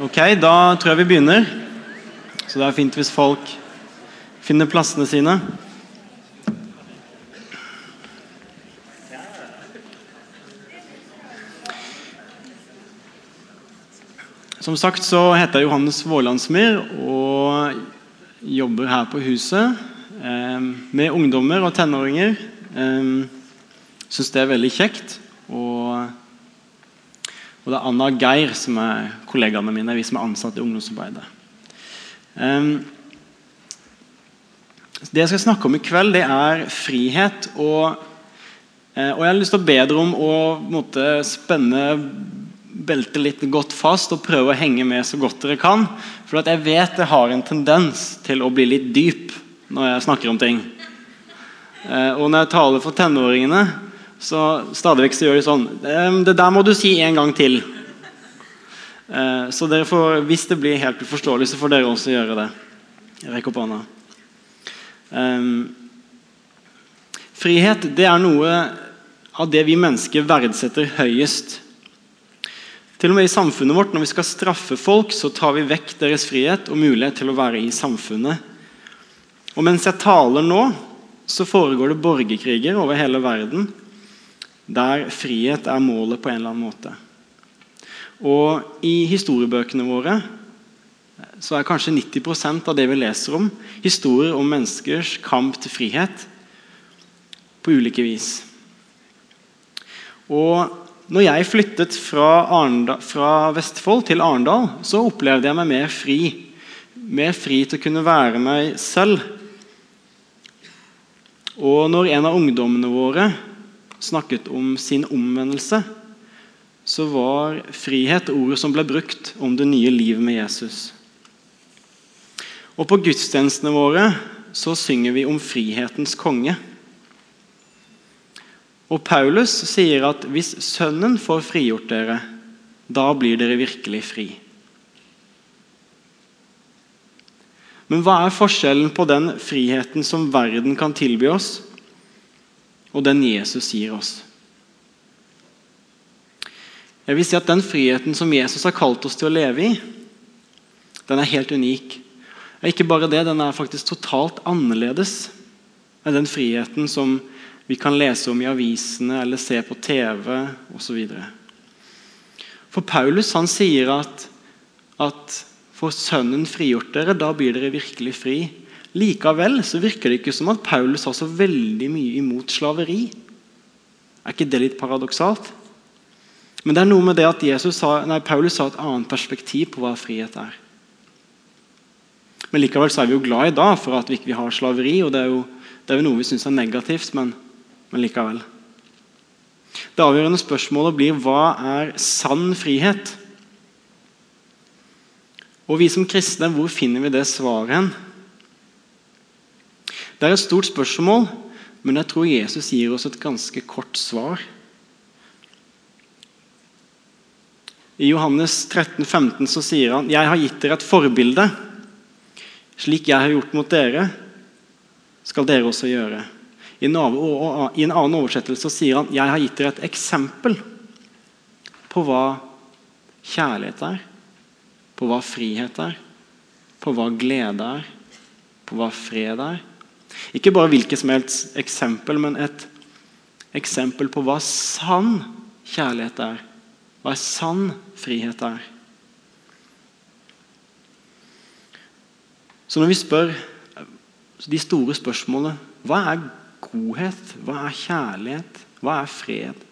Ok, da tror jeg vi begynner. Så det er fint hvis folk finner plassene sine. Som sagt så heter jeg Johannes Vålandsmyr og jobber her på huset eh, med ungdommer og tenåringer. Eh, Syns det er veldig kjekt. Og, det er Anna og Geir som er kollegaene mine, vi som er ansatt i ungdomsarbeidet. Eh, det jeg skal snakke om i kveld, det er frihet. Og, eh, og jeg har lyst til å be dere om å måte, spenne beltet litt godt fast og prøve å henge med så godt dere kan. For jeg vet jeg har en tendens til å bli litt dyp når jeg snakker om ting. Eh, og når jeg taler for tenåringene, så stadig vekk så gjør de sånn Det der må du si en gang til. Eh, så får, hvis det blir helt uforståelig, så får dere også gjøre det. Rekk opp hånda. Um, frihet det er noe av det vi mennesker verdsetter høyest. Til og med i samfunnet vårt, Når vi skal straffe folk, så tar vi vekk deres frihet og mulighet til å være i samfunnet. Og Mens jeg taler nå, så foregår det borgerkriger over hele verden der frihet er målet på en eller annen måte. Og I historiebøkene våre så er kanskje 90% av det vi leser om, historier om menneskers kamp til frihet på ulike vis. Og når jeg flyttet fra, Arndal, fra, Vestfold til Arendal, så opplevde jeg meg mer fri. Mer fri til å kunne være meg selv. Og når en av ungdommene våre snakket om sin omvendelse, så var frihet ordet som ble brukt om det nye livet med Jesus. Og på gudstjenestene våre så synger vi om frihetens konge. Og Paulus sier at hvis Sønnen får frigjort dere, da blir dere virkelig fri. Men hva er forskjellen på den friheten som verden kan tilby oss, og den Jesus gir oss? Jeg vil si at Den friheten som Jesus har kalt oss til å leve i, den er helt unik. Og ikke bare det, Den er faktisk totalt annerledes enn den friheten som vi kan lese om i avisene eller se på TV osv. For Paulus han sier at, at for Sønnen frigjort dere, da blir dere virkelig fri. Likevel så virker det ikke som at Paulus har så veldig mye imot slaveri. Er ikke det litt paradoksalt? Men det er noe med det at sa, nei, Paulus har et annet perspektiv på hva frihet er. Men likevel så er vi jo glad i dag for at vi ikke har slaveri. og Det er jo, det er jo noe vi syns er negativt, men men likevel. Det avgjørende spørsmålet blir hva er sann frihet? Og vi som kristne, hvor finner vi det svaret hen? Det er et stort spørsmål, men jeg tror Jesus gir oss et ganske kort svar. I Johannes 13, 15 så sier han «Jeg har gitt dere et forbilde. Slik jeg har gjort mot dere, skal dere også gjøre. I en, annen oversettelse så sier han jeg har gitt dere et eksempel på hva kjærlighet er, på hva frihet er, på hva glede er, på hva fred er. Ikke bare hvilket som helst eksempel, men et eksempel på hva sann kjærlighet er. Hva sann frihet er. Så når vi spør de store spørsmålene Hva er godhet? Hva er kjærlighet? Hva er fred?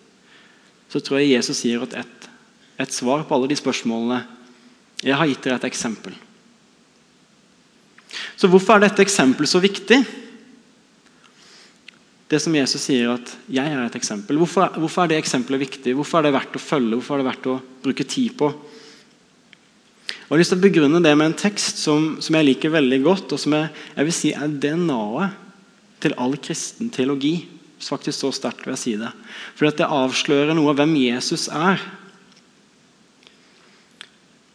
Så tror jeg Jesus gir et, et svar på alle de spørsmålene. Jeg har gitt dere et eksempel. Så hvorfor er dette eksempelet så viktig? Det som Jesus sier at 'jeg er et eksempel'. Hvorfor, hvorfor er det eksempelet viktig? Hvorfor er det verdt å følge? Hvorfor er det verdt å bruke tid på? Og Jeg har lyst til å begrunne det med en tekst som, som jeg liker veldig godt, og som jeg, jeg vil si er DNA-et til all kristen teologi. Faktisk så sterkt vil jeg si det. For det avslører noe av hvem Jesus er.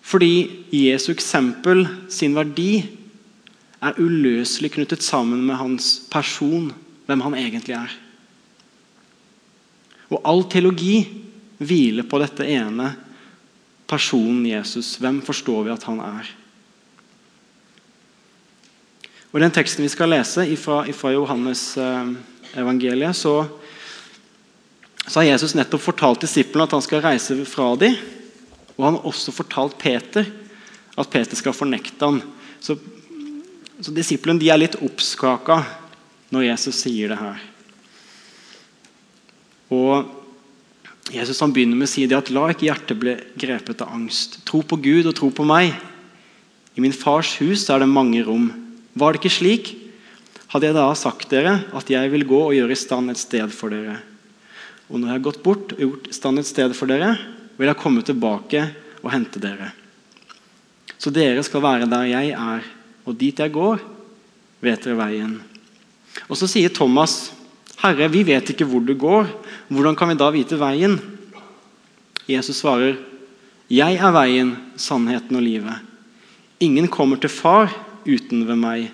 Fordi Jesu eksempel, sin verdi, er uløselig knyttet sammen med hans person, hvem han egentlig er. Og all teologi hviler på dette ene personen Jesus. Hvem forstår vi at han er? Og I den teksten vi skal lese fra Johannes eh, evangeliet, så, så, har Jesus nettopp fortalt disiplene at han skal reise fra dem. Og han har også fortalt Peter at Peter skal fornekte ham. Så, så disiplene de er litt oppskaka når Jesus sier det her. Og Jesus han begynner med å si det at la ikke hjertet bli grepet av angst. Tro på Gud og tro på meg. I min fars hus er det mange rom. Var det ikke slik, hadde jeg da sagt dere at jeg vil gå og gjøre i stand et sted for dere. Og når jeg har gått bort og gjort i stand et sted for dere, vil jeg komme tilbake og hente dere. Så dere skal være der jeg er, og dit jeg går, vet dere veien. Og Så sier Thomas, 'Herre, vi vet ikke hvor du går. Hvordan kan vi da vite veien?' Jesus svarer, 'Jeg er veien, sannheten og livet.' 'Ingen kommer til Far uten ved meg.'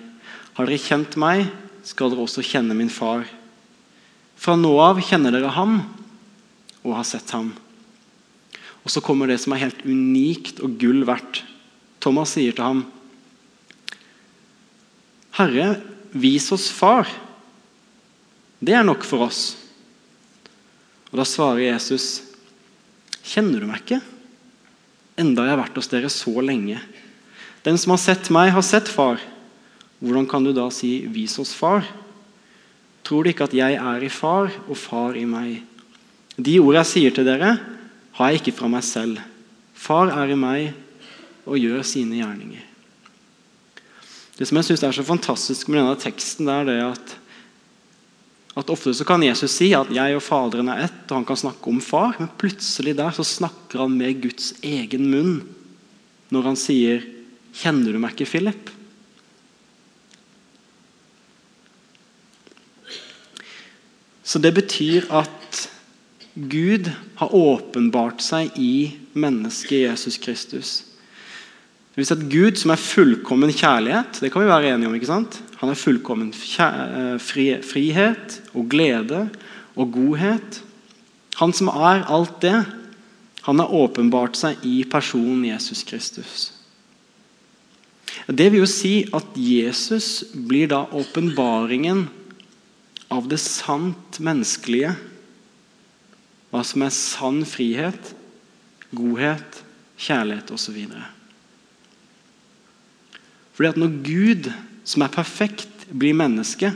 'Har dere kjent meg, skal dere også kjenne min Far.' 'Fra nå av kjenner dere ham og har sett ham.' Og Så kommer det som er helt unikt og gull verdt. Thomas sier til ham, 'Herre, vis oss Far.' Det er nok for oss. Og Da svarer Jesus, 'Kjenner du meg ikke, enda jeg har vært hos dere så lenge?' 'Den som har sett meg, har sett Far.' Hvordan kan du da si 'vis oss Far'? Tror du ikke at jeg er i Far og Far i meg? De ord jeg sier til dere, har jeg ikke fra meg selv. Far er i meg og gjør sine gjerninger. Det som jeg synes er så fantastisk med denne teksten, det er det at, at ofte så kan Jesus si at 'jeg og Faderen er ett', og han kan snakke om far, men plutselig der så snakker han med Guds egen munn når han sier 'Kjenner du meg ikke, Philip?' Så det betyr at Gud har åpenbart seg i mennesket Jesus Kristus. Det vil si at Gud, som er fullkommen kjærlighet, det kan vi være enige om. ikke sant? Han er fullkommen eh, frihet og glede og godhet. Han som er alt det, han har åpenbart seg i personen Jesus Kristus. Det vil jo si at Jesus blir da åpenbaringen av det sant menneskelige. Hva som er sann frihet, godhet, kjærlighet osv. Fordi at Når Gud, som er perfekt, blir menneske,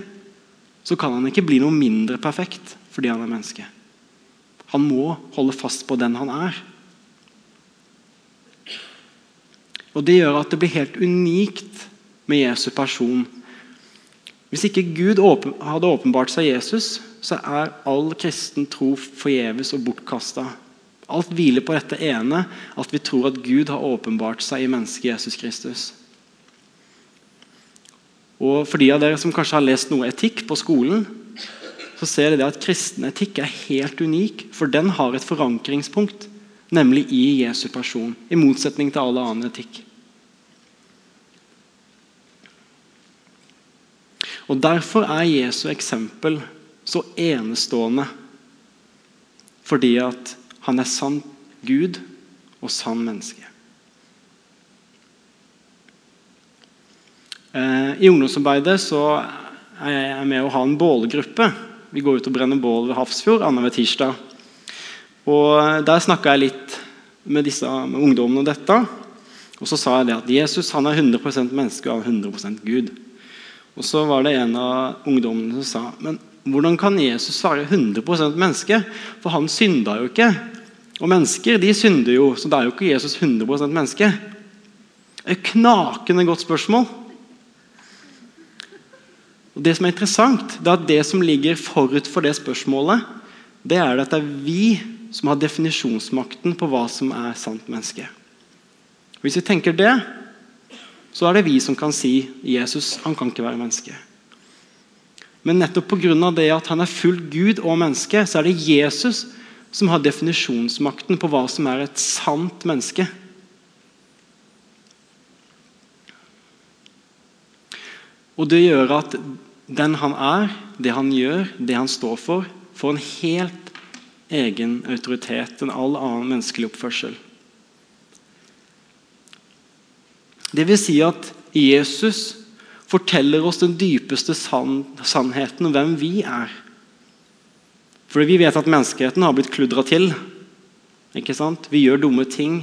så kan han ikke bli noe mindre perfekt fordi han er menneske. Han må holde fast på den han er. Og Det gjør at det blir helt unikt med Jesu person. Hvis ikke Gud hadde åpenbart seg Jesus, så er all kristen tro forgjeves og bortkasta. Alt hviler på dette ene, at vi tror at Gud har åpenbart seg i mennesket Jesus Kristus. Og For de av dere som kanskje har lest noe etikk på skolen, så ser dere at kristen etikk er helt unik, for den har et forankringspunkt, nemlig i Jesu person. I motsetning til all annen etikk. Og Derfor er Jesu eksempel så enestående. Fordi at han er sann Gud og sann menneske. Eh, I ungdomsarbeidet så er jeg med å ha en bålgruppe. Vi går ut og brenner bål ved Hafrsfjord annenhver tirsdag. Og eh, Der snakka jeg litt med, disse, med ungdommene om dette. Og så sa jeg det at Jesus han er 100% menneske og 100% Gud. Og Så var det en av ungdommene som sa men hvordan kan Jesus være 100% menneske? For han synda jo ikke. Og mennesker de synder jo, så da er jo ikke Jesus 100% menneske. Et knakende godt spørsmål. Og Det som er interessant, det er at det som ligger forut for det spørsmålet, det er at det er vi som har definisjonsmakten på hva som er sant menneske. Hvis vi tenker det, så er det vi som kan si Jesus han kan ikke være menneske. Men nettopp pga. det at han er fullt Gud og menneske, så er det Jesus som har definisjonsmakten på hva som er et sant menneske. Og Det gjør at den han er, det han gjør, det han står for, får en helt egen autoritet enn all annen menneskelig oppførsel. Det vil si at Jesus forteller oss den dypeste sann sannheten om hvem vi er. Fordi vi vet at menneskeheten har blitt kludra til. Ikke sant? Vi gjør dumme ting.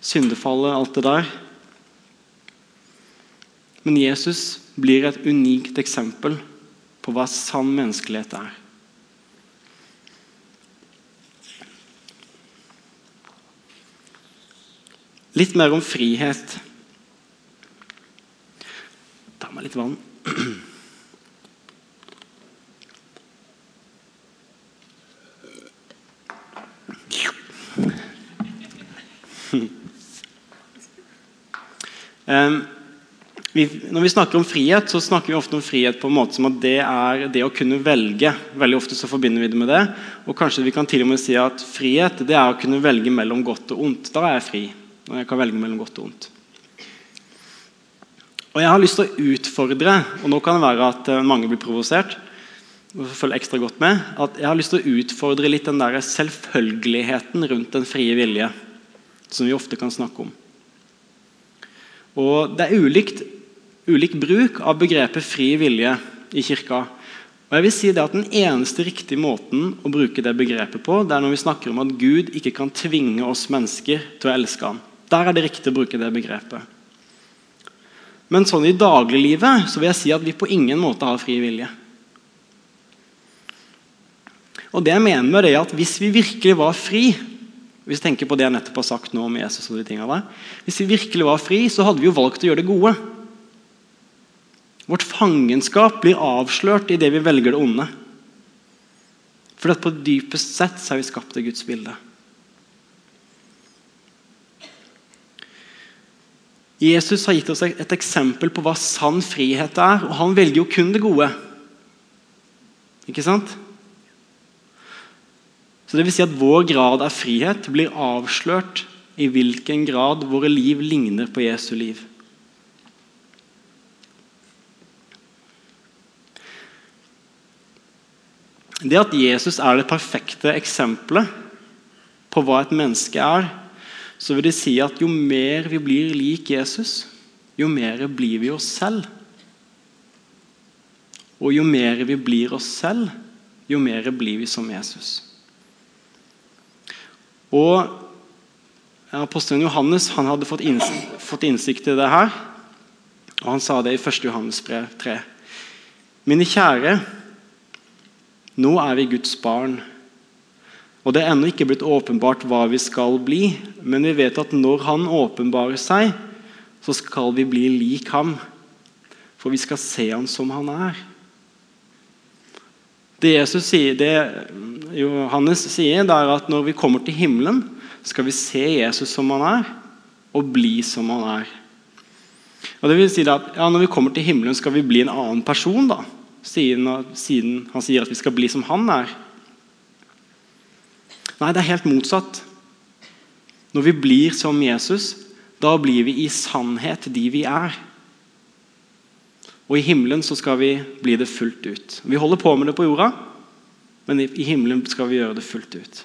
Syndefallet, alt det der. Men Jesus blir et unikt eksempel på hva sann menneskelighet er. Litt mer om frihet. Ta meg litt vann. Um, når vi snakker om frihet, så snakker vi ofte om frihet på en måte som at det er det å kunne velge. Veldig ofte så forbinder vi det med det. Og kanskje vi kan til og med si at frihet det er å kunne velge mellom godt og ondt. Da er jeg fri. Når jeg kan velge mellom godt og ondt. Og Jeg har lyst til å utfordre, og nå kan det være at eh, mange blir provosert, og følger ekstra godt med, at jeg har lyst til å utfordre litt den der selvfølgeligheten rundt den frie vilje, som vi ofte kan snakke om. Og Det er ulikt, ulik bruk av begrepet fri vilje i kirka. Og jeg vil si det at Den eneste riktige måten å bruke det begrepet på, det er når vi snakker om at Gud ikke kan tvinge oss mennesker til å elske ham. Der er det riktig å bruke det begrepet. Men sånn i dagliglivet så vil jeg si at vi på ingen måte har fri vilje. Og det jeg mener med det er at Hvis vi virkelig var fri, hvis vi tenker på det jeg nettopp har sagt nå om Jesus og de tingene der, Hvis vi virkelig var fri, så hadde vi jo valgt å gjøre det gode. Vårt fangenskap blir avslørt i det vi velger det onde. For på dypest sett så er vi skapt i Guds bilde. Jesus har gitt oss et eksempel på hva sann frihet er, og han velger jo kun det gode. Ikke sant? Så det vil si at Vår grad av frihet blir avslørt i hvilken grad våre liv ligner på Jesu liv. Det at Jesus er det perfekte eksempelet på hva et menneske er, så vil det si at jo mer vi blir lik Jesus, jo mer blir vi oss selv. Og jo mer vi blir oss selv, jo mer blir vi som Jesus. Og Apostelen Johannes han hadde fått innsikt, fått innsikt i det her. Og Han sa det i 1. Johannes brev 3. Mine kjære, nå er vi Guds barn. Og Det er ennå ikke blitt åpenbart hva vi skal bli, men vi vet at når Han åpenbarer seg, så skal vi bli lik ham. For vi skal se ham som han er. Det Jesus sier, det Johannes sier, det er at når vi kommer til himmelen, skal vi se Jesus som han er, og bli som han er. Og det vil si at ja, Når vi kommer til himmelen, skal vi bli en annen person, da, siden, han sier at vi skal bli som han er. Nei, det er helt motsatt. Når vi blir som Jesus, da blir vi i sannhet de vi er. Og i himmelen så skal vi bli det fullt ut. Vi holder på med det på jorda, men i himmelen skal vi gjøre det fullt ut.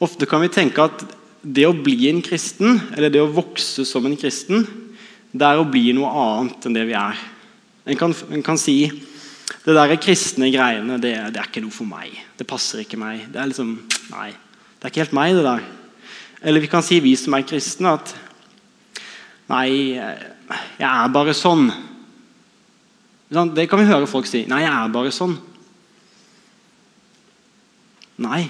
Ofte kan vi tenke at det å bli en kristen, eller det å vokse som en kristen, det er å bli noe annet enn det vi er. En kan, en kan si det der kristne greiene, det, det, er ikke noe for meg. Det passer ikke meg. Det er liksom, Nei, det er ikke helt meg, det der. Eller vi kan si, vi som er kristne, at Nei, jeg er bare sånn. Det kan vi høre folk si. Nei, jeg er bare sånn. Nei,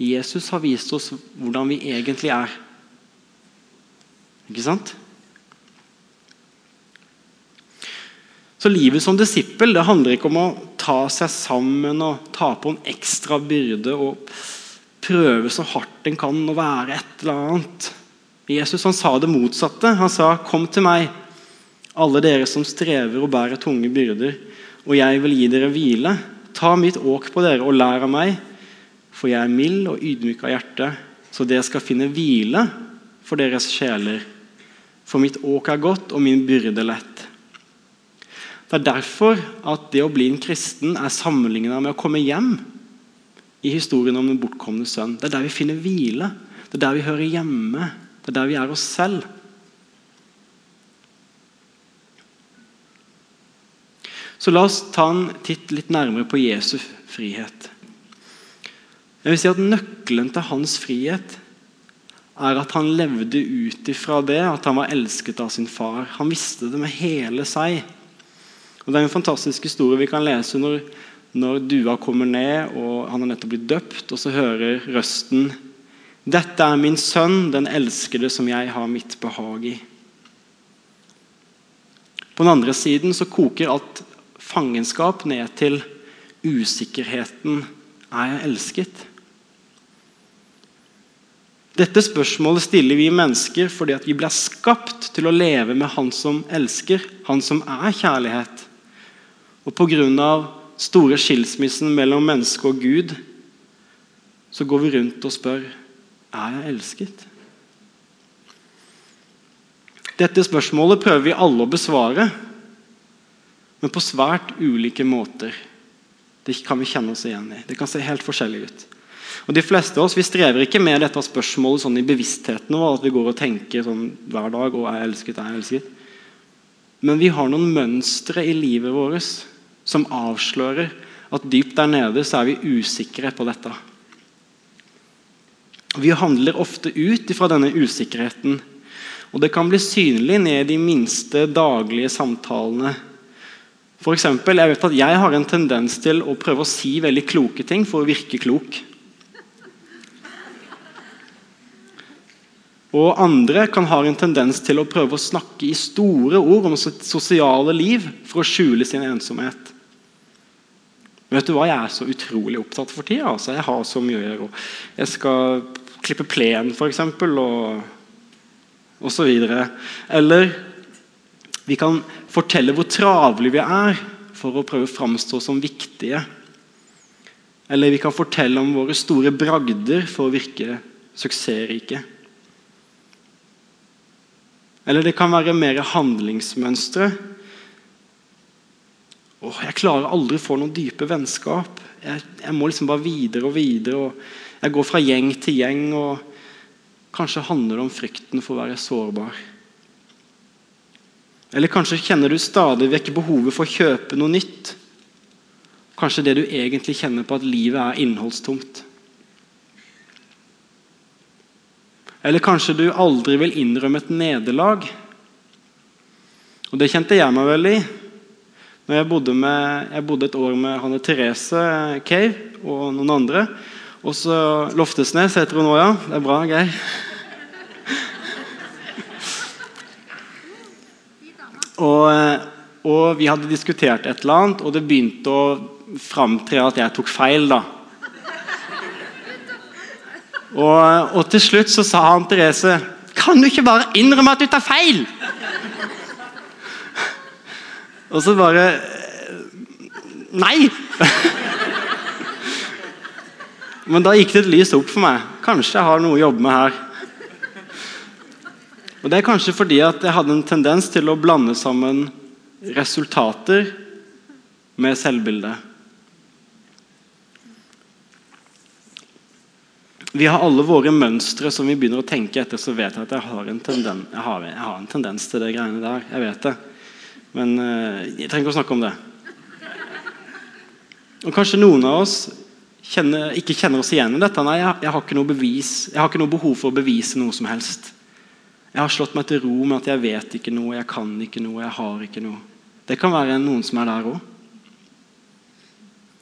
Jesus har vist oss hvordan vi egentlig er. Ikke sant? Så Livet som disippel det handler ikke om å ta seg sammen og ta på en ekstra byrde og prøve så hardt en kan å være et eller annet. Jesus han sa det motsatte. Han sa, 'Kom til meg, alle dere som strever og bærer tunge byrder, og jeg vil gi dere hvile.' 'Ta mitt åk på dere og lær av meg, for jeg er mild og ydmyk av hjerte,' 'så dere skal finne hvile for deres sjeler.' 'For mitt åk er godt, og min byrde lett.' Det er derfor at det å bli en kristen er sammenlignet med å komme hjem i historien om den bortkomne sønn. Det er der vi finner hvile. Det er der vi hører hjemme. Det er der vi er oss selv. Så la oss ta en titt litt nærmere på Jesu frihet. Jeg vil si at Nøkkelen til hans frihet er at han levde ut ifra det at han var elsket av sin far. Han visste det med hele seg. Og Det er en fantastisk historie vi kan lese når, når dua kommer ned og han har nettopp blitt døpt, og så hører røsten Dette er min sønn, den elskede som jeg har mitt behag i. På den andre siden så koker alt fangenskap ned til usikkerheten Er jeg elsket? Dette spørsmålet stiller vi mennesker fordi vi ble skapt til å leve med Han som elsker, Han som er kjærlighet. Og Pga. store skilsmissen mellom menneske og Gud så går vi rundt og spør er jeg elsket. Dette spørsmålet prøver vi alle å besvare, men på svært ulike måter. Det kan vi kjenne oss igjen i. Det kan se helt forskjellig ut. Og De fleste av oss vi strever ikke med dette spørsmålet sånn i bevisstheten vår, at vi går og tenker sånn hver dag og er elsket, er jeg elsket? Men vi har noen mønstre i livet vårt som avslører at dypt der nede så er vi usikre på dette. Vi handler ofte ut fra denne usikkerheten. Og det kan bli synlig ned i de minste daglige samtalene. For eksempel, jeg vet at jeg har en tendens til å prøve å si veldig kloke ting for å virke klok. Og andre kan ha en tendens til å prøve å snakke i store ord om sitt sosiale liv for å skjule sin ensomhet. Vet du hva jeg er så utrolig opptatt for tida? Altså, jeg har så mye å gjøre. Jeg skal klippe plen, f.eks., og, og så videre. Eller vi kan fortelle hvor travle vi er for å prøve å framstå som viktige. Eller vi kan fortelle om våre store bragder for å virke suksessrike. Eller det kan være mer handlingsmønstre. Åh, jeg klarer aldri å få noen dype vennskap. Jeg, jeg, må liksom bare videre og videre. og Jeg går fra gjeng til gjeng. og Kanskje handler det om frykten for å være sårbar. Eller kanskje kjenner du stadig vekk behovet for å kjøpe noe nytt. Kanskje det du egentlig kjenner på at livet er innholdstomt. Eller kanskje du aldri vil innrømme et nederlag. Og Det kjente jeg meg vel i. Når jeg, bodde med, jeg bodde et år med Hanne Therese Cave og noen andre. Og så Loftesnes heter hun nå, ja. Det er bra, Geir. Og, og, vi hadde diskutert et eller annet, og det begynte å framtre at jeg tok feil. da. Og, og, til slutt så sa han Therese Kan du ikke bare innrømme at du tar feil? Og så bare Nei! Men da gikk det et lys opp for meg. Kanskje jeg har noe å jobbe med her. Og Det er kanskje fordi at jeg hadde en tendens til å blande sammen resultater med selvbildet. Vi har alle våre mønstre som vi begynner å tenke etter. Så vet jeg at jeg har en tendens, jeg har, jeg har en tendens til det greiene der. Jeg vet det. Men uh, jeg trenger ikke å snakke om det. Og Kanskje noen av oss kjenner, ikke kjenner oss igjen i dette. Nei, jeg, har ikke noe bevis, jeg har ikke noe behov for å bevise noe som helst. Jeg har slått meg til ro med at jeg vet ikke noe, jeg kan ikke noe, jeg har ikke noe. Det kan være noen som er der òg.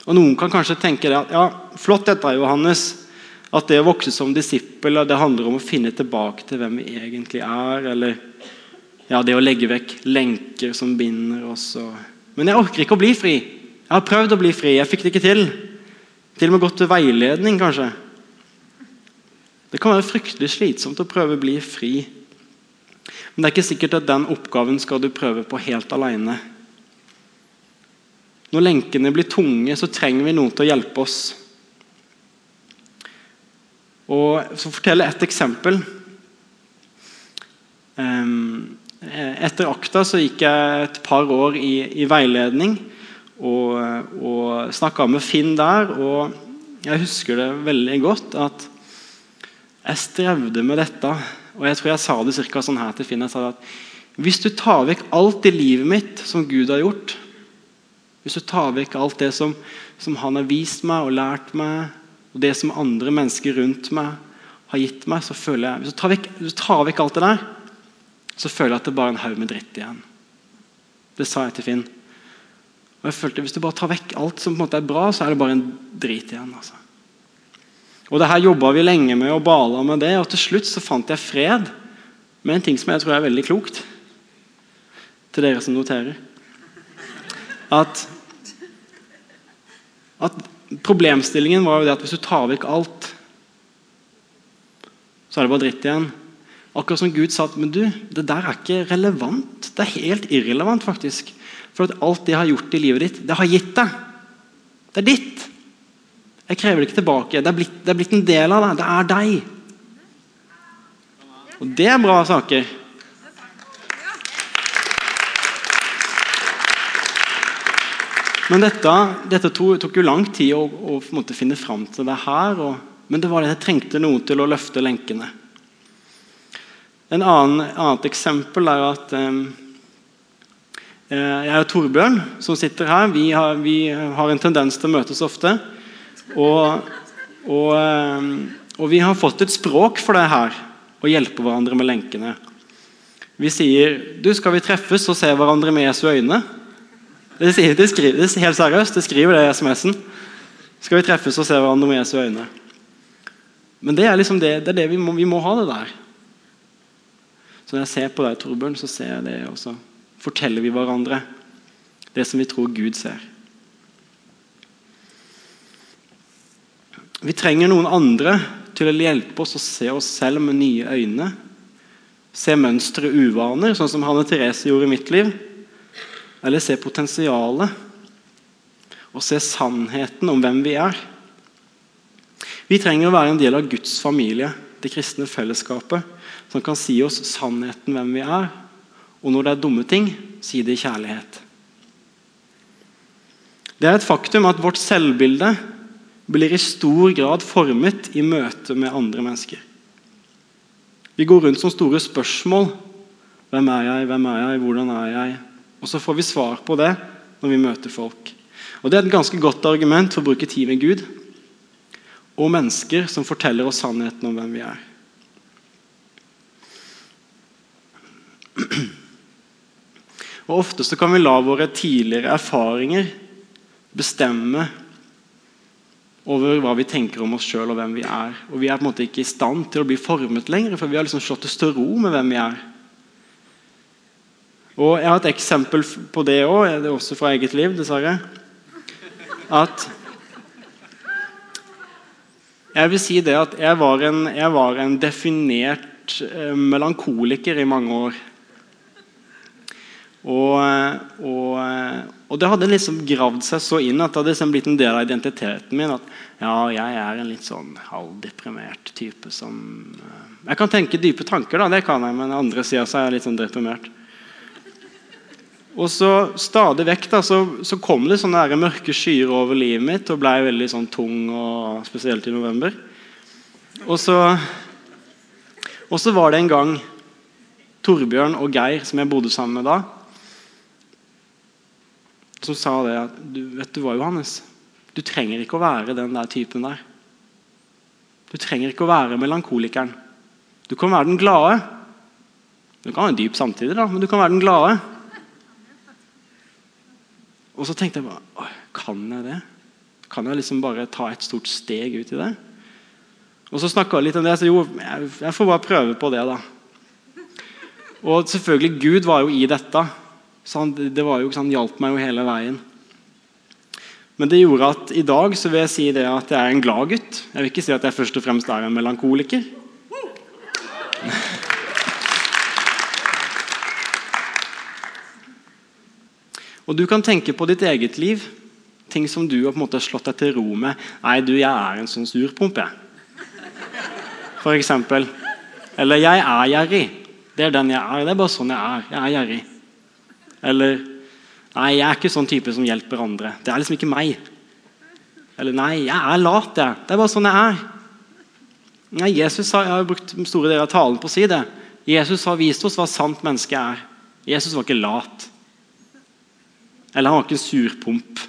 Og Noen kan kanskje tenke det at ja, flott dette, Johannes. At det å vokse som disippel det handler om å finne tilbake til hvem vi egentlig er. Eller ja, det å legge vekk lenker som binder oss. Og... Men jeg orker ikke å bli fri. Jeg har prøvd å bli fri, jeg fikk det ikke til. Til og med gått til veiledning, kanskje. Det kan være fryktelig slitsomt å prøve å bli fri. Men det er ikke sikkert at den oppgaven skal du prøve på helt alene. Når lenkene blir tunge, så trenger vi noen til å hjelpe oss. Og så forteller jeg et eksempel. Etter akta så gikk jeg et par år i, i veiledning og, og snakka med Finn der. og Jeg husker det veldig godt at, Jeg strevde med dette, og jeg tror jeg sa det cirka sånn her til Finn. Jeg sa at hvis du tar vekk alt i livet mitt som Gud har gjort, hvis du tar vekk alt det som, som han har vist meg og lært meg, og det som andre mennesker rundt meg har gitt meg, så føler jeg Hvis du tar vekk, du tar vekk alt det der, så føler jeg at det bare er en haug med dritt igjen. Det sa jeg til Finn. Og jeg følte Hvis du bare tar vekk alt som på en måte er bra, så er det bare en drit igjen. altså. Og det her jobba vi lenge med og bala med det, og til slutt så fant jeg fred med en ting som jeg tror er veldig klokt. Til dere som noterer. At, at Problemstillingen var jo det at hvis du tar vekk alt, så er det bare dritt igjen. Akkurat som Gud sa at men du, det der er ikke relevant. Det er helt irrelevant, faktisk. For at alt det har gjort i livet ditt, det har gitt deg. Det er ditt. Jeg krever det ikke tilbake. Det er blitt, det er blitt en del av deg. Det er deg. Og det er bra saker. Men dette, dette tok, jo lang tid å, å finne fram til det her. Og, men det var det jeg trengte noe til å løfte lenkene. Annen, annet eksempel er jo at eh, jeg og Torbjørn, som sitter her, vi har, vi har, en tendens til å møtes ofte. Og, og, og, vi har fått et språk for det her, å hjelpe hverandre med lenkene. Vi sier du, 'Skal vi treffes og se hverandre med Jesu øyne?' Det, sier, det, skriver, er helt seriøst. Det skriver det i SMS-en. Skal vi treffes og se hverandre med Jesu øyne? Men det er liksom det, det er det vi må, vi må ha det der. Så når jeg ser på deg, Torbjørn, så ser jeg det, også. forteller vi hverandre det som vi tror Gud ser. Vi trenger noen andre til å hjelpe oss å se oss selv med nye øyne. Se mønstre uvaner, sånn som Hanne Therese gjorde i mitt liv. Eller se potensialet og se sannheten om hvem vi er. Vi trenger å være en del av Guds familie, det kristne fellesskapet, som kan si oss sannheten hvem vi er, og når det er dumme ting, si det i kjærlighet. Det er et faktum at vårt selvbilde blir i stor grad formet i møte med andre mennesker. Vi går rundt som store spørsmål. Hvem er jeg? Hvem er jeg? Hvordan er jeg? Og så får vi svar på det når vi møter folk. Og Det er et ganske godt argument for å bruke tid med Gud og mennesker som forteller oss sannheten om hvem vi er. Og Ofte så kan vi la våre tidligere erfaringer bestemme over hva vi tenker om oss sjøl og hvem vi er. Og Vi er på en måte ikke i stand til å bli formet lenger, for vi har liksom slått oss til ro med hvem vi er. Og Jeg har et eksempel på det òg, det er også fra eget liv, dessverre. At Jeg vil si det at jeg var en, jeg var en definert eh, melankoliker i mange år. Og, og, og, det hadde liksom gravd seg så inn at det hadde liksom blitt en del av identiteten min. At ja, jeg er en litt sånn halvdeprimert type som eh, Jeg kan tenke dype tanker, da, det kan jeg, men andre sida er jeg litt sånn deprimert. Og så Stadig vekk da, så, så kom det sånne mørke skyer over livet mitt og ble veldig sånn tung, og, spesielt i november. Og så, og så var det en gang Torbjørn og Geir, som jeg bodde sammen med da, som sa det at du, Vet du hva, Johannes? Du trenger ikke å være den der typen der. Du trenger ikke å være melankolikeren. Du kan være den glade. Du kan være dyp samtidig, da, men du kan være den glade. Og så tenkte jeg bare Kan jeg det? Kan jeg liksom bare ta et stort steg ut i det? Og så snakka jeg litt om det, så jo, jeg får bare prøve på det, da. Og selvfølgelig, Gud var jo i dette. Det var jo, han hjalp meg jo hele veien. Men det gjorde at i dag så vil jeg si det at jeg er en glad gutt. Jeg vil ikke si at jeg først og fremst er en melankoliker. Og Du kan tenke på ditt eget liv, ting som du har på en måte slått deg til ro med. 'Nei, du, jeg er en sånn surpomp, jeg.' For eksempel. Eller 'jeg er gjerrig'. Det er den jeg er. Det er bare sånn jeg er. Jeg er gjerrig. Eller 'nei, jeg er ikke sånn type som hjelper andre'. Det er liksom ikke meg. Eller 'nei, jeg er lat, jeg'. Det er bare sånn jeg er. Nei, Jesus har, Jeg har brukt store deler av talen på å si det. Jesus har vist oss hva sant menneske er. Jesus var ikke lat. Eller han var ikke en surpomp.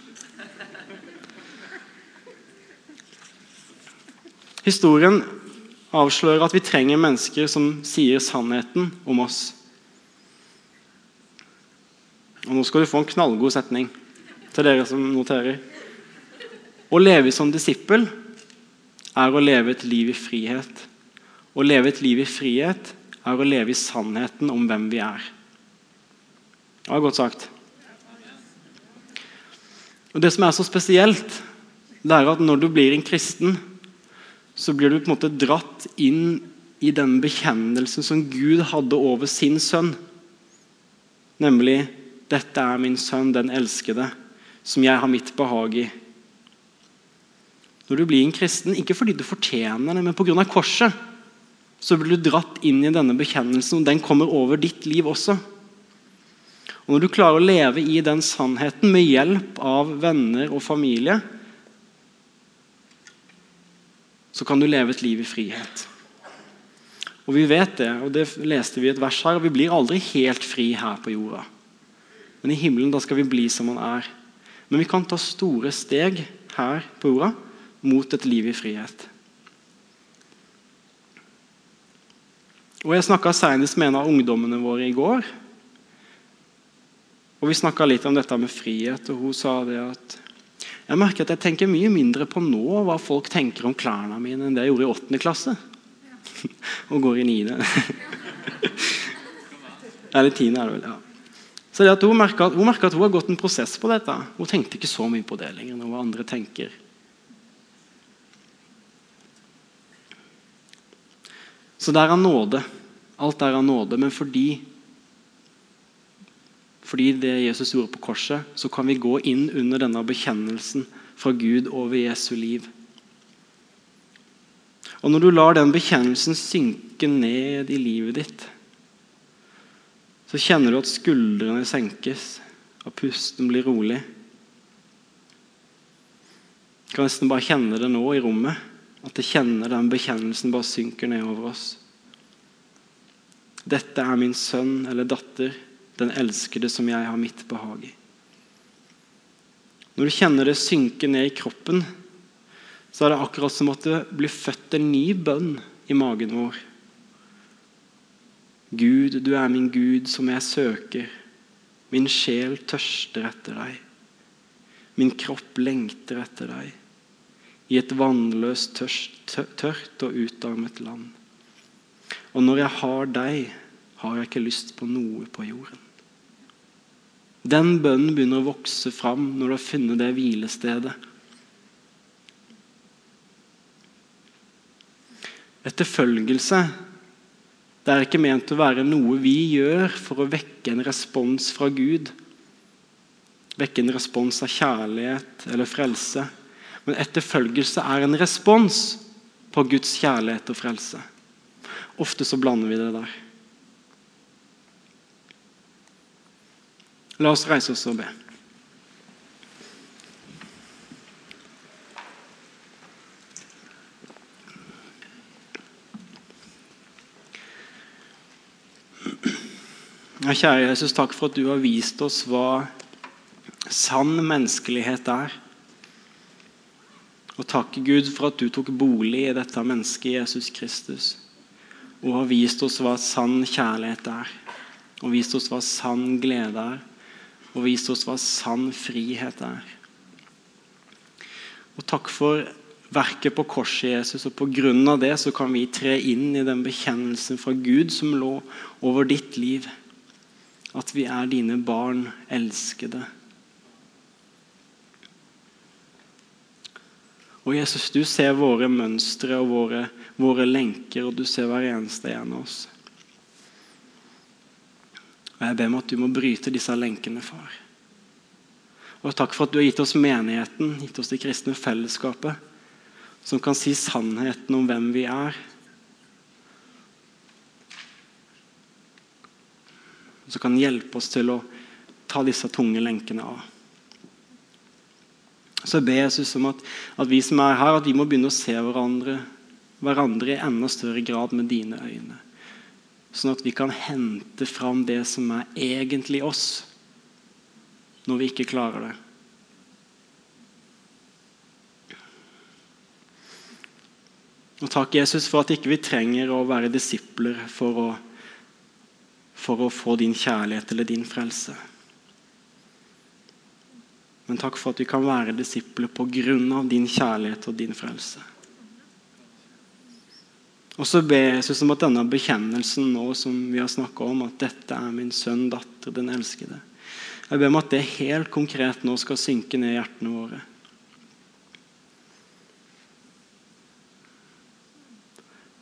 Historien avslører at vi trenger mennesker som sier sannheten om oss. Og Nå skal du få en knallgod setning til dere som noterer. Å leve som disippel er å leve et liv i frihet. Å leve et liv i frihet er å leve i sannheten om hvem vi er. Det var godt sagt. Og Det som er så spesielt, det er at når du blir en kristen, så blir du på en måte dratt inn i den bekjennelsen som Gud hadde over sin sønn. Nemlig 'Dette er min sønn, den elskede, som jeg har mitt behag i'. Når du blir en kristen, ikke fordi du fortjener det, men pga. korset, så blir du dratt inn i denne bekjennelsen, og den kommer over ditt liv også. Og Når du klarer å leve i den sannheten med hjelp av venner og familie, så kan du leve et liv i frihet. Og Vi vet det, og det leste vi i et vers her, vi blir aldri helt fri her på jorda. Men i himmelen da skal vi bli som han er. Men vi kan ta store steg her på jorda mot et liv i frihet. Og Jeg snakka senest med en av ungdommene våre i går. Og Vi snakka litt om dette med frihet, og hun sa det at jeg merker at jeg tenker mye mindre på nå hva folk tenker om klærne mine, enn det jeg gjorde i åttende klasse. og går i niende. Eller tiende, er det vel. ja. Så det at Hun merka at, at, hun har gått en prosess på dette. Hun tenkte ikke så mye på det lenger. når hva andre tenker. Så det er av nåde. Alt er av nåde. Men fordi, fordi det Jesus gjorde på korset, så kan vi gå inn under denne bekjennelsen fra Gud over Jesu liv. Og Når du lar den bekjennelsen synke ned i livet ditt, så kjenner du at skuldrene senkes, og pusten blir rolig. Du kan nesten bare kjenne det nå i rommet. At jeg kjenner den bekjennelsen bare synker ned over oss. Dette er min sønn eller datter, den elskede som jeg har mitt behag i. Når du kjenner det synke ned i kroppen, så er det akkurat som at det blir født en ny bønn i magen vår. Gud, du er min Gud som jeg søker. Min sjel tørster etter deg. Min kropp lengter etter deg i et vannløst, tørt og utarmet land. Og når jeg har deg, har jeg ikke lyst på noe på jorden. Den bønnen begynner å vokse fram når du har funnet det hvilestedet. Etterfølgelse det er ikke ment å være noe vi gjør for å vekke en respons fra Gud. Vekke en respons av kjærlighet eller frelse. Men etterfølgelse er en respons på Guds kjærlighet og frelse. Ofte så blander vi det der. La oss reise oss og be. Kjære Jesus, takk for at du har vist oss hva sann menneskelighet er. Og takk, Gud, for at du tok bolig i dette mennesket, Jesus Kristus, og har vist oss hva sann kjærlighet er, og vist oss hva sann glede er, og vist oss hva sann frihet er. Og takk for verket på korset, Jesus, og på grunn av det så kan vi tre inn i den bekjennelsen fra Gud som lå over ditt liv. At vi er dine barn, elskede. Og Jesus, du ser våre mønstre og våre, våre lenker, og du ser hver eneste en av oss. Og Jeg ber om at du må bryte disse lenkene, far. Og Takk for at du har gitt oss menigheten, gitt oss det kristne fellesskapet, som kan si sannheten om hvem vi er. Som kan hjelpe oss til å ta disse tunge lenkene av. Så jeg ber Jesus om at, at, vi som er her, at vi må begynne å se hverandre hverandre i enda større grad med dine øyne. Sånn at vi kan hente fram det som er egentlig oss, når vi ikke klarer det. Og Takk, Jesus, for at ikke vi trenger å være disipler for å, for å få din kjærlighet eller din frelse. Men takk for at vi kan være disipler på grunn av din kjærlighet og din frelse. Og så ber Jesus om at denne bekjennelsen nå som vi har om, at dette er min sønn, datter, den elskede. Jeg ber om at det helt konkret nå skal synke ned i hjertene våre.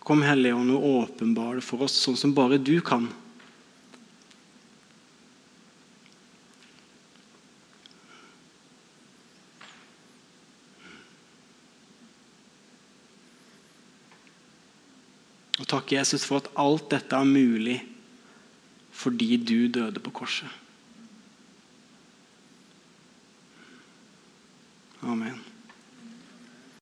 Kom, Hellige Ånd, og åpenbar det for oss sånn som bare du kan. Takk, Jesus, for at alt dette er mulig fordi du døde på korset. Amen.